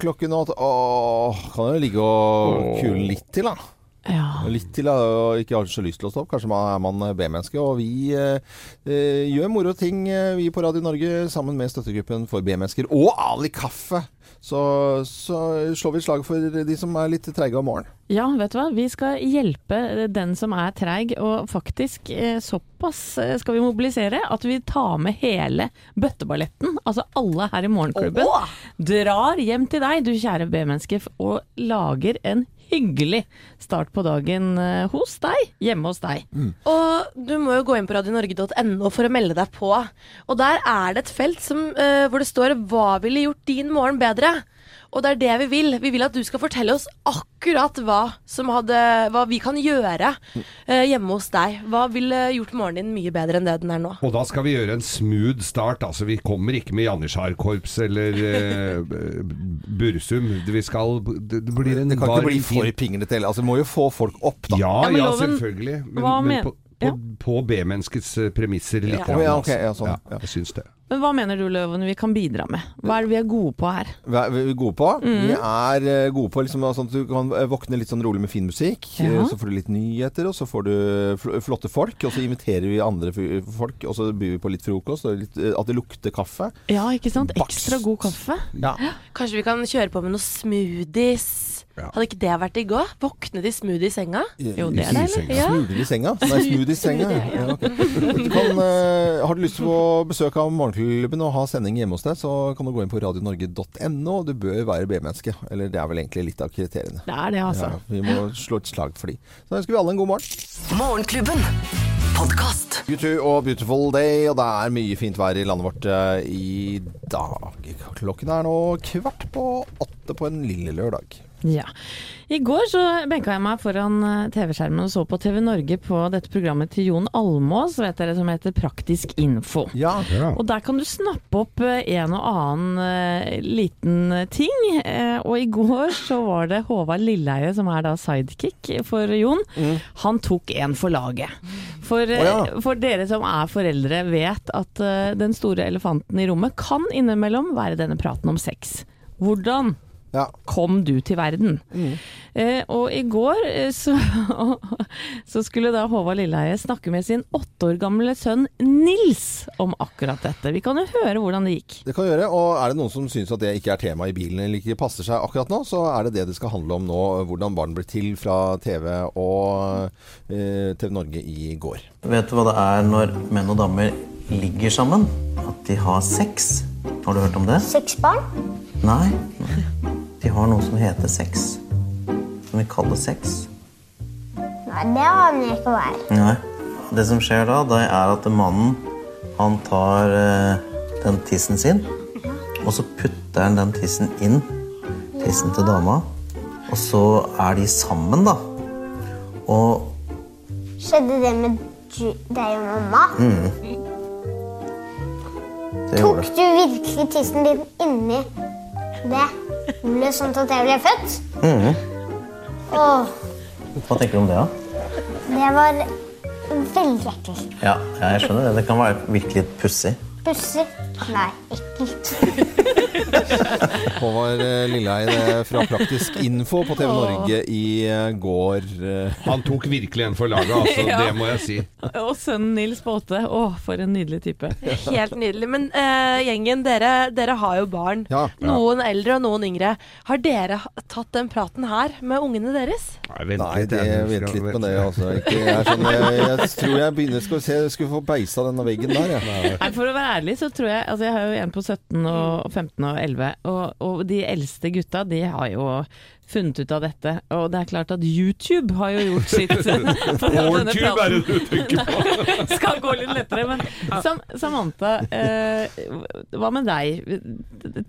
klokken nå at åh, kan jo ligge og kule litt til, da. Litt til, å ikke har så lyst til å stå opp. Kanskje man er man B-menneske. Og vi eh, eh, gjør moro ting, eh, vi på Radio Norge, sammen med støttegruppen for B-mennesker og Ali Kaffe. Så, så slår vi et slag for de som er litt treige om morgenen. Ja, vet du hva. Vi skal hjelpe den som er treig, og faktisk eh, såpass skal vi mobilisere at vi tar med hele bøtteballetten, altså alle her i Morgenklubben, drar hjem til deg, du kjære B-menneske, og lager en hyggelig start på dagen eh, hos deg, hjemme hos deg. Og du må jo gå inn på radionorge.no for å melde deg på. Og der er det et felt som, uh, hvor det står 'Hva ville gjort din morgen bedre?' Og det er det vi vil. Vi vil at du skal fortelle oss akkurat hva, som hadde, hva vi kan gjøre eh, hjemme hos deg. Hva ville gjort morgenen din mye bedre enn det den er nå? Og da skal vi gjøre en smooth start. Altså, vi kommer ikke med Janitsjarkorps eller eh, Bursum. Vi skal Det det blir en Det kan ikke bli for pinglete heller. Altså, vi må jo få folk opp, da. Ja, Ja, men ja, selvfølgelig. Men, men på, på, på B-menneskets eh, premisser litt. Ja. grann, Ja, okay, ja, sånn, Ja, jeg syns det. Men hva mener du, Løven, vi kan bidra med? Hva er det vi er gode på her? Hva er vi gode på? Mm. Vi er eh, gode på liksom, sånn at du kan eh, våkne litt sånn rolig med fin musikk. Ja. eh, Så får du litt nyheter, og så får du flotte folk. Og så inviterer vi andre folk, og så byr vi på litt frokost. Og litt, at det lukter kaffe. Ja, ikke sant? Ekstra god kaffe. Ja. Kanskje vi kan kjøre på med noe smoothies? Hadde ikke det vært i går? Våkne i smoothie i senga? Jo, det er deilig. Ja. Smoothie i senga? Nei, smoothie i senga. Ja, okay. du kan, uh, har du lyst til å besøke av Morgenklubben og ha sending hjemme hos deg, så kan du gå inn på radionorge.no. Du bør være B-menneske. Eller det er vel egentlig litt av kriteriene. Det er det, altså. Ja, vi må slå et slag for de. Så ønsker vi alle en god morgen. Morgenklubben. Podkast. U2 og Beautiful Day, og det er mye fint vær i landet vårt eh, i dag. Klokken er nå kvart på åtte på en lille lørdag. Ja. I går så benka jeg meg foran eh, TV-skjermen og så på TV Norge på dette programmet til Jon Almås, vet dere, som heter Praktisk info. Og der kan du snappe opp eh, en og annen eh, liten ting. Og i går så var det Håvard Lilleheie, som er da sidekick for Jon. Han tok en for laget. For, Å ja. for dere som er foreldre, vet at den store elefanten i rommet kan innimellom være denne praten om sex. Hvordan kom du til verden? Eh, og i går eh, så, så skulle da Håvard Lilleheie snakke med sin åtte år gamle sønn Nils om akkurat dette. Vi kan jo høre hvordan det gikk. Det kan gjøre, og er det noen som syns at det ikke er tema i bilen eller ikke passer seg akkurat nå, så er det det det skal handle om nå. Hvordan barn ble til fra TV og eh, TV Norge i går. Vet du hva det er når menn og damer ligger sammen? At de har sex. Har du hørt om det? Sexbarn? Nei. De har noe som heter sex. Som vi kaller sex. Nei, det aner jeg ikke hva er. Nei. Det som skjer da, det er at mannen han tar eh, den tissen sin, og så putter han den tissen inn. Tissen til dama. Og så er de sammen, da. Og Skjedde det med deg og mamma? mm, Tok du virkelig tissen din inni det hullet sånn at jeg ble født? Mm. Åh, Hva tenker du om det, da? det var veldig ekkelt. Ja, jeg skjønner det. Det kan være virkelig pussig. Pussig? Nei, ekkelt. Håvard eh, eh, fra Praktisk Info på TV Norge i eh, går. eh. Han tok virkelig en for laget, altså. Ja. Det må jeg si. Og sønnen Nils på åtte. Å, for en nydelig type. Helt nydelig. Men uh, gjengen, dere, dere har jo barn. Ja. Noen eldre og noen yngre. Har dere tatt den praten her med ungene deres? Nei, det vent litt med det, altså. Ikke, jeg, sånn, jeg, jeg tror jeg begynner Skal vi se, jeg skulle få beisa denne veggen der, jeg. Nei, for å være ærlig så tror jeg Altså jeg har jo en på 17 og 15 og 11, og, og de eldste gutta de har jo funnet ut av dette. Og det er klart at YouTube har jo gjort sitt. Portube er det du tenker på. Skal gå litt lettere. Men Sam Samantha, eh, hva med deg?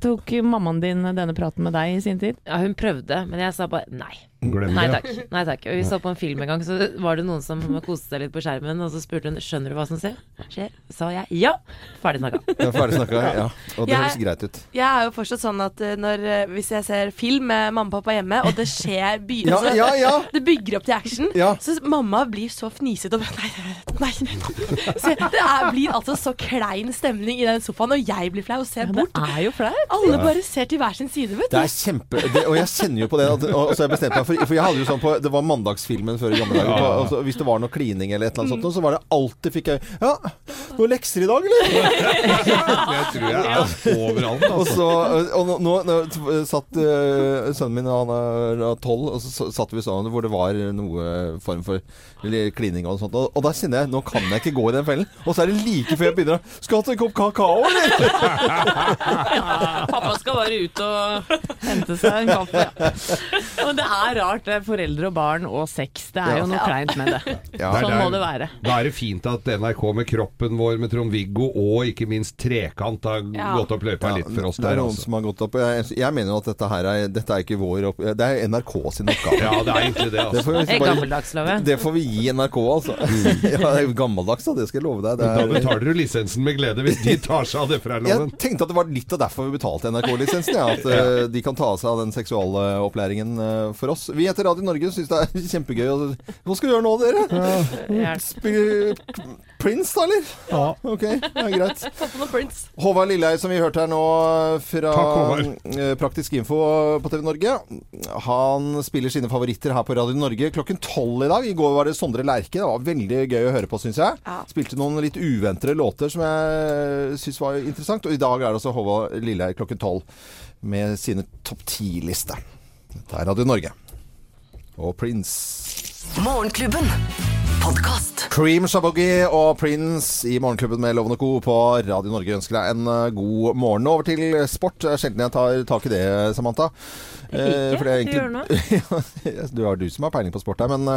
Tok mammaen din denne praten med deg i sin tid? Ja, hun prøvde, men jeg sa bare nei. Glem nei takk. Nei takk. Og vi så på en film en gang, så var det noen som koste seg litt på skjermen, og så spurte hun skjønner du hva som skjer. skjer? Sa jeg ja. Ferdig snakka. Ja, ferdig snakka, ja. Og det Jeg- høres greit ut. Jeg er jo fortsatt sånn at eh, når, eh, hvis jeg ser film med mamma og pappa hjemme, og det skjer by Ja, altså, ja, ja. Det bygger opp til action, så mamma blir så fnisete og Nei, nei, nei. Så det er, blir altså så klein stemning i den sofaen, og jeg blir flau og ser bort. Det er jo flaut. Alle Ja. bare ser til hver sin side, vet du. Det er kjempe det, Og jeg kjenner jo på det. At, og så har jeg bestemt meg for For jeg hadde jo sånn på Det var mandagsfilmen før i gamle dager. Ja. Altså, hvis det var noe klining eller et eller annet sånt, så var det alltid fikk jeg Ja, noen lekser i dag, eller? Det tror jeg er overalt, Og altså. så Og nå, nå, nå satt uh, sønnen min, han er tolv, og så satt vi sånn hvor det var noe form for klining og sånt. Og, og da kjenner jeg Nå kan jeg ikke gå i den fellen. Og så er det like før jeg begynner å Skal du ha en kopp kakao, eller? Pappa skal bare ut og hente seg en kaffe. Ja. Men det er rart, det er foreldre og barn og sex. Det er jo noe kleint med det. Ja, Sånn det er- må det være. Da er det fint at NRK med kroppen vår med Trond-Viggo og ikke minst Trekant har Ja. gått opp løypa litt for oss det er der, noen altså. som har gått opp. Jeg, jeg mener jo at dette her er, dette er ikke vår opp... Det er NRK sin oppgave. Ja, det er egentlig det, altså. får vi Det er bare- gammeldags, Det får vi gi NRK, altså. ja, det er jo gammeldags, da. Det skal jeg love deg. Det Da er- betaler du lisensen med glede hvis de tar seg av det fra loven. Jeg tenkte at det var litt av derfor vi betalte NRK-lisensen. Ja, at eh, de kan ta seg av den seksualopplæringen uh, for oss. Vi etter Radio Norge syns det er kjempegøy. Og, hva skal vi gjøre nå, dere? Spille Prince, da, eller? Ja. Ok, det er greit. Håvard Lilleheie, som vi hørte her nå fra Takk, eh, Praktisk info på TV Norge. Han spiller sine favoritter her på Radio Norge klokken tolv i dag. I går var det Sondre Lerche. Det var veldig gøy å høre på, syns jeg. Spilte noen litt uventede låter som jeg syns var interessant. Og i dag er det altså Håvard Lilleheie klokken tolv med sine topp ti-liste. Dette er Radio Norge. Og Prince. Morgenklubben. Podcast. Cream Shabogi og Prince i Morgenklubben med Lovende Co. på Radio Norge ønsker deg en eh, god morgen. Over til sport. Sjelden jeg tar tak i det, Samantha. Eh, er Ikke, egentlig- du har du som har peiling på sport her, men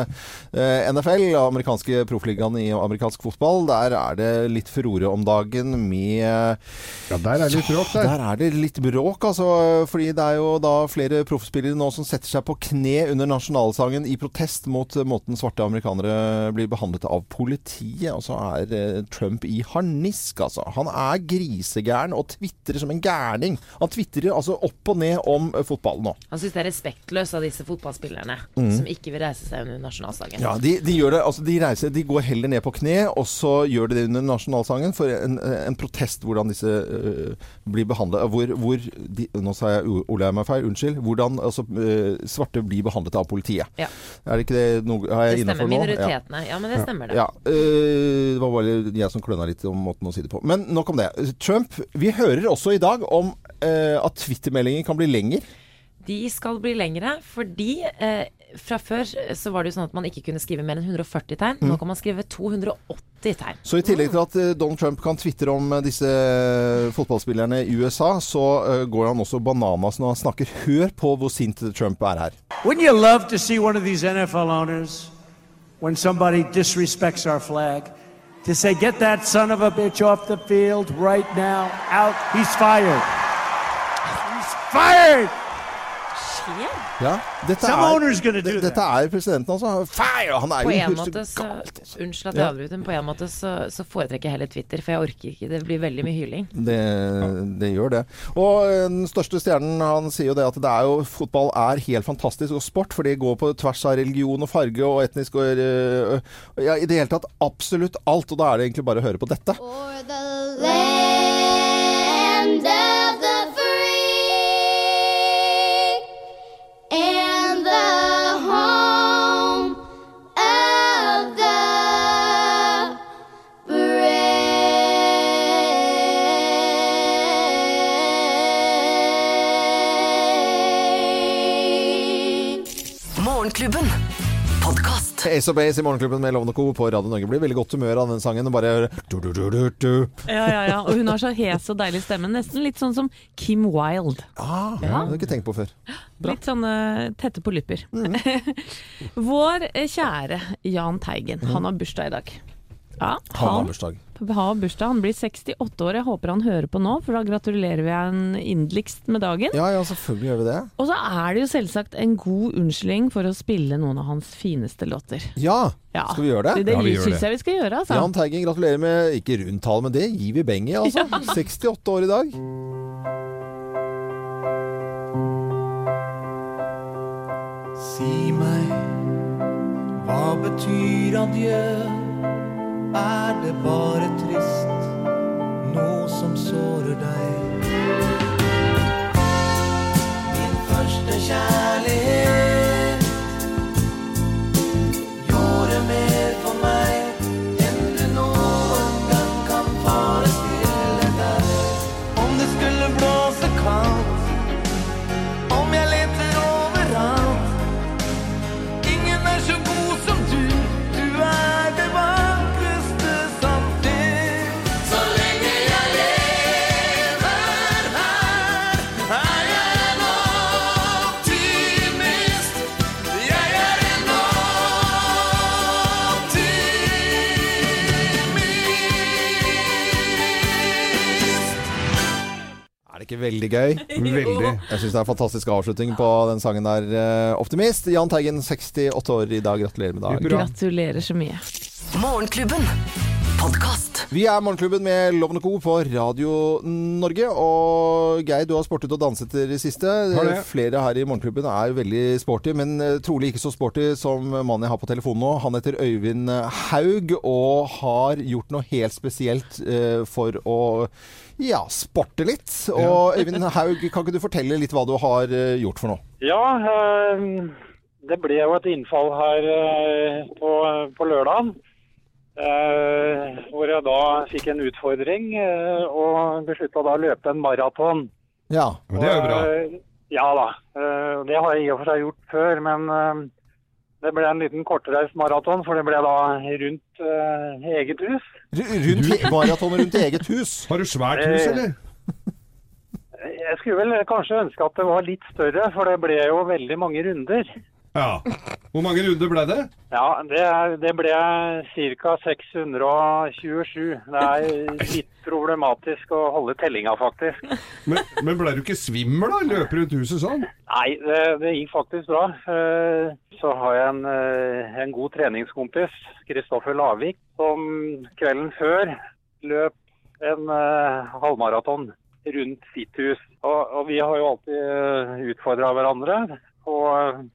eh, NFL, amerikanske proffligaen i amerikansk fotball, der er det litt furore om dagen med Ja, der er det litt bråk, der. Der er det litt bråk, altså. Fordi det er jo da flere proffspillere nå som setter seg på kne under nasjonalsangen i protest mot eh, måten svarte amerikanere blir behandlet av politiet. Og så er eh, Trump i harnisk, altså. Han er grisegæren og tvitrer som en gærning. Han tvitrer altså opp og ned om eh, fotball nå. Han syns det er respektløst av disse fotballspillerne Mm. som ikke vil reise seg under nasjonalsangen. Ja, de, de gjør det, altså de reiser, de går heller ned på kne, og så gjør de det under nasjonalsangen for en, en protest hvordan disse øh, blir behandlet. Hvor, hvor de, nå sa jeg jeg meg feil, unnskyld. Hvordan altså, øh, svarte blir behandlet av politiet. Ja. Er det ikke det noe Har jeg innafor stemmer. Det stemmer. Minoritetene. Ja, men det stemmer det. Ja, øh, det var bare jeg som kløna litt om måten å si det på. Men nok om det. Trump Vi hører også i dag om øh, at Twitter-meldinger kan bli lenger. De skal bli lengre fordi eh, fra før så var det jo sånn at man ikke kunne skrive mer enn 140 tegn. Mm. Nå kan man skrive 280 tegn. Så i tillegg til at eh, Donald Trump kan tvitre om eh, disse eh, fotballspillerne i USA, så eh, går han også bananas når han snakker. Hør på hvor sint Trump er her. Wouldn't you love to see one of these NFL owners, when somebody disrespects our flag, to say, get that son of a bitch off the field right now, out, he's fired. Fired! Ja, dette er, det- dette er presidenten, altså. Fire! Han er På jo måte så Unnskyld at Ja. jeg avbryter, men på en måte så, så foretrekker jeg heller Twitter, for jeg orker ikke. Det blir veldig mye hyling. Det, det gjør det. Og eh, den største stjernen han sier jo det at det er jo, fotball er helt fantastisk og sport, for det går på tvers av religion og farge og etnisk og eh, ja, I det hele tatt absolutt alt. Og da er det egentlig bare å høre på dette. Land Ace of Base i Morgenklubben med Lovende Co. på Radio Norge. Blir veldig godt humør av den sangen. Og bare du, du, du, du, du. Ja, ja, ja. Og hun har så hes og deilig stemme. Nesten litt sånn som Kim Wilde. Ah, Det har jeg ikke tenkt på før. Litt sånn eh, tette på lupper. Vår eh, kjære Jahn Teigen, han har bursdag i dag. Ja, Han har bursdag. har bursdag. Han blir 68 år. Jeg håper han hører på nå, for da gratulerer vi han inderligst med dagen. Ja, ja, selvfølgelig gjør vi det. Og så er det jo selvsagt en god unnskyldning for å spille noen av hans fineste låter. Ja, Ja. skal vi gjøre det? Det, det syns jeg vi skal gjøre, altså. Jahn Teigen, gratulerer med ikke rundt tall, men det gir vi beng i, altså. 68 år i dag. Si meg, hva betyr adjø? Er det bare trist, noe som sårer deg? Min første kjærlighet ikke veldig gøy? Veldig. Jeg syns det er en fantastisk avslutning på den sangen der. eh, Optimist. Jahn Teigen, 68 år i dag. Gratulerer med dagen. Gratulerer så mye. Morgenklubben. Podcast. Vi er Morgenklubben med Loven Co. på Radio Norge. Og Geir, du har sportet og danset i det siste. Det. Flere her i Morgenklubben er veldig sporty, men eh, trolig ikke så sporty som mannen jeg har på telefonen nå. Han heter Øyvind Haug og har gjort noe helt spesielt eh, for å ja, sporte litt. Og Øyvind Haug, kan ikke du fortelle litt hva du har eh, gjort for noe? Ja, eh, det ble jo et innfall her eh, på, på lørdagen. eh, hvor jeg da fikk en utfordring eh, og beslutta da å løpe en maraton. Ja, Og det er jo bra. Eh, ja da. eh, det har jeg i og for seg gjort før, men eh, det ble en liten kortreist maraton, for det ble da rundt uh, eget hus. Rundt maraton rundt eget hus? Har du svært hus, eller? Jeg skulle vel kanskje ønske at det var litt større, for det ble jo veldig mange runder. Ja. Hvor mange runder ble det? Ja, det, det ble ca. 627. Det er litt problematisk å holde tellinga, faktisk. Men, men ble du ikke svimmel da? Løpe rundt huset sånn? Nei, det, det gikk faktisk bra. Eh, Så har jeg en, eh, en god treningskompis, Kristoffer Lavik, som kvelden før løp en eh, halvmaraton rundt sitt hus. Og, og vi har jo alltid utfordra hverandre på,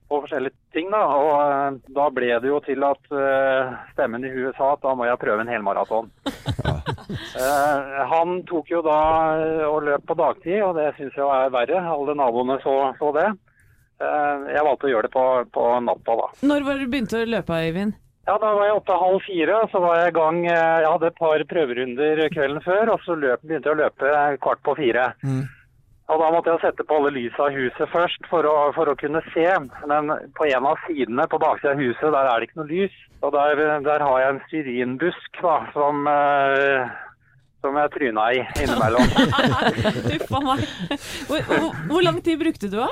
på forskjellige ting. Da. Og eh, da ble det jo til at eh, stemmen i huet sa at da må jeg prøve en helmaraton. Eh, han tok jo da og løp på dagtid, og det syns jeg er verre. Alle naboene så, så det. Eh, jeg valgte å gjøre det på, på natta, da. Når var du begynte å løpe, Øyvind? Ja, Da var jeg oppe halv fire, og så var jeg i gang. Jeg hadde et par prøverunder kvelden før, og så løp, begynte jeg å løpe kvart på fire. Og Da måtte jeg sette på alle lysa i huset først for å, for å kunne se. Men på en av sidene på baksida av huset der er det ikke noe lys. Og der, der har jeg en styrinbusk da, som, eh, som jeg tryna i innimellom. Uff a meg. Hvor, hvor, hvor lang tid brukte du, da?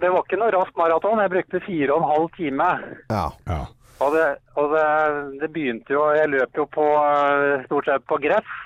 Det var ikke noe rask maraton. Jeg brukte fire og en halv time. Ja. Og, det, og det, det begynte jo Jeg løp jo på eh, stort sett på gress.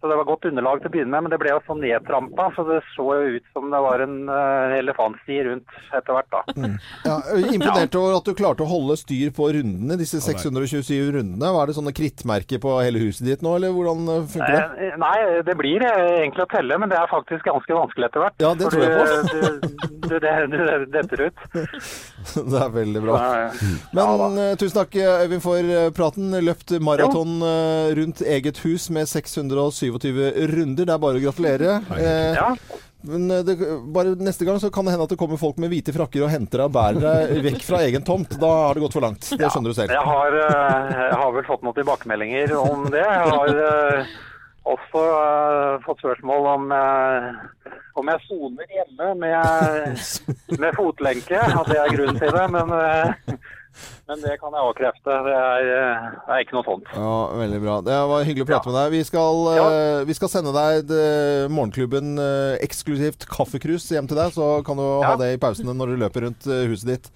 Så det var godt underlag til å begynne med, men det ble jo så nedtrampa, så det så jo ut som det var en uh, elefantsti rundt etter hvert, da. Mm. Ja, imponert over at du klarte å holde styr på rundene, disse 627 rundene. Var det sånne krittmerker på hele huset ditt nå, eller hvordan eh, funker det? Eh, Nei, det blir eh, egentlig å telle, men det er faktisk ganske vanskelig etter hvert. Ja, det tror jeg du- Du, du, det, du detter ut. Det er veldig bra. Men ja, tusen takk, eh, Øyvind, for eh, praten. Løpt maraton eh, rundt eget hus med 627 runder. Det er bare å gratulere. Eh, Men eh, det, bare neste gang så kan det hende at det kommer folk med hvite frakker og henter deg og bærer deg vekk fra egen tomt. Da har det gått for langt. Det skjønner du selv. Jeg har, eh, jeg har vel fått noen tilbakemeldinger om det. Jeg har også fått spørsmål om, om jeg soner hjemme med, med fotlenke. At det er grunnen til det. Men, men det kan jeg avkrefte. Det er, eh, det er ikke noe sånt. Ja, Veldig bra. Det var hyggelig å prate med deg. Vi skal, ja. vi skal sende deg et, eh, Morgenklubben eh, eksklusivt kaffekrus hjem til deg, så kan du ha det i pausene når du løper rundt eh, huset ditt.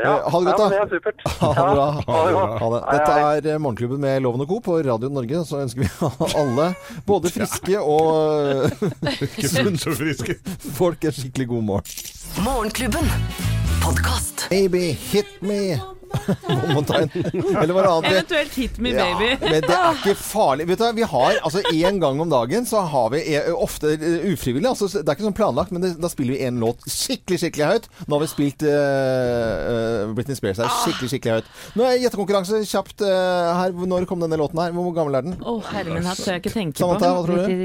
Ja, Eh, ha det godt, ja, da. det er supert. Ha det bra. Ja, ha det godt. Ha det. Dette er eh, Morgenklubben med Loven og Co. på Radio Norge. Så ønsker vi alle, både friske og Ikke sunt så friske. folk, en skikkelig god morgen. Morgenklubben. Podkast. Baby, hit me. Eller hva annet? Eventuelt hit me, Ja, baby. men det er ikke farlig. Vet du, vi har altså En gang om dagen så har vi eh, ofte eh, ufrivillig altså, Det er ikke sånn planlagt, men det, da spiller vi en låt skikkelig skikkelig høyt. Nå har vi spilt uh, Britney Spears her skikkelig skikkelig høyt. Nå er gjettekonkurranse kjapt uh, her. Når kom denne låten her? Hvor gammel er den? Å, herre min hatt, tør jeg ikke tenke på. Samantha, hva tror du?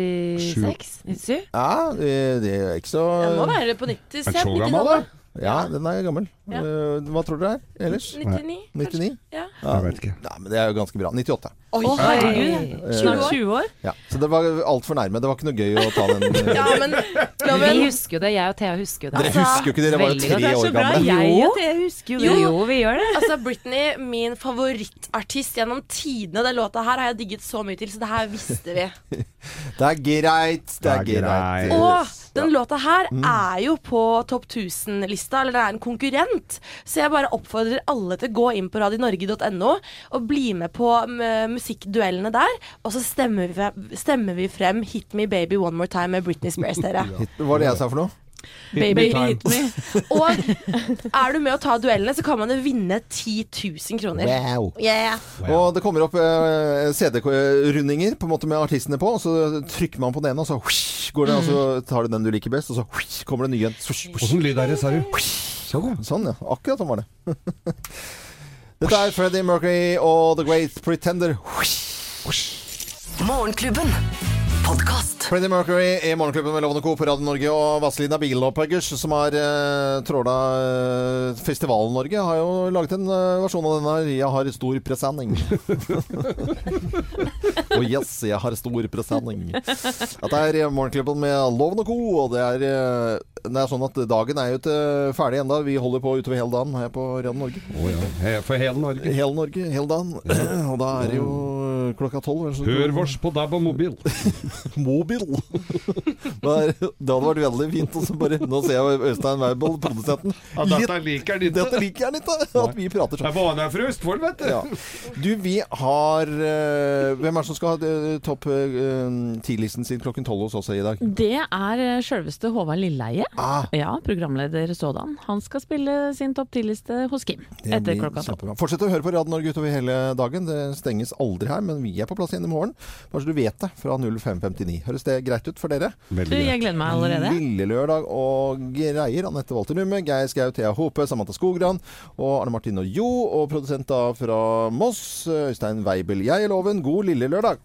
96? 97? Ja, det, det er ikke så Jeg må være på 90 Er så gammel, da? Ja, den er gammel. Ja. Eh, hva tror dere ellers? 99, 99? Ja. Jeg vet ikke. Nei, men det er jo ganske bra. 98. Oi, herregud. Eh, Snart 20 år? Ja, så det var altfor nærme. Det var ikke noe gøy å ta den. eh, Ja, men Vi husker jo det. Jeg og Thea husker jo det. Dere husker jo ikke, det. dere var jo tre år gamle. Jeg og Thea husker jo det. Jo, vi gjør det. Altså, Britney, min favorittartist gjennom tidene. Den låta her har jeg digget så mye til, så det her visste vi. Det er greit. Det er greit. Og den låta her Mm. er jo på topp 1000-lista, eller det er en konkurrent. Så jeg bare oppfordrer alle til å gå inn på radionorge.no og bli med på musikkduellene der. Og så stemmer vi, frem, stemmer vi frem 'Hit Me Baby One More Time' med Britney Spears, dere. Hva var det jeg sa for noe? Baby, Hit me. Og er du med å ta duellene, så kan man jo vinne 10 000 kroner. Wow. Yeah. Og det kommer opp eh, CD-rundinger på en måte med artistene på, og så trykker man på den ene, og så går det, og så tar du den du liker best, og så kommer det nye. Åssen lyd er det, sa du? Sånn, ja. Akkurat sånn var det. Dette er Freddie Mercury og The Great Pretender. Morgenklubben. Podkast. Freddie Mercury i Morgenklubben med Lovende Co. på Radio Norge og Vazelina Bilopphøggers, som har eh, tråla eh, Festivalen-Norge, har jo laget en eh, versjon av denne her. 'Jeg har stor presenning'. Og yes, jeg har stor presenning. Dette er eh, Morgenklubben med Lovende Co. Og det er, eh, det er sånn at dagen er jo ikke ferdig enda. Vi holder på utover hele dagen her på Radio Norge. He- For hele Norge. Hele Norge, hele dagen. Og da er det jo klokka tolv. Hør vårs på DAB og mobil. Mobil. Er- det hadde vært veldig fint. Og så bare, nå ser jeg Øystein Weibel, produsenten. Ja, dette liker han ikke. Dette liker han ikke, at vi prater sånn. Jeg er der fra Østfold, vet du. Ja. Du, vi har eh, Hvem er det som skal ha eh, topp uh, ti-listen sin klokken tolv hos oss i dag? Det er eh, sjølveste Håvard Lilleheie. Ah. Ja, programleder sådan. Han skal spille sin topp 10-liste hos Kim etter klokka tolv. Fortsett å høre på Radio Norge utover hele dagen. Det stenges aldri her, men vi er på plass igjen i morgen. Bare så du vet det, fra 05.59. Høres det greit ut for dere? Du, jeg gleder meg allerede. Lille lørdag og greier. Anette Walter Numme, Geir Skau, Thea Hope, Samantha Skogran og Arne Martin og Jo. Og produsent da fra Moss, Øystein Weibel. Jeg er Loven. God lille lørdag.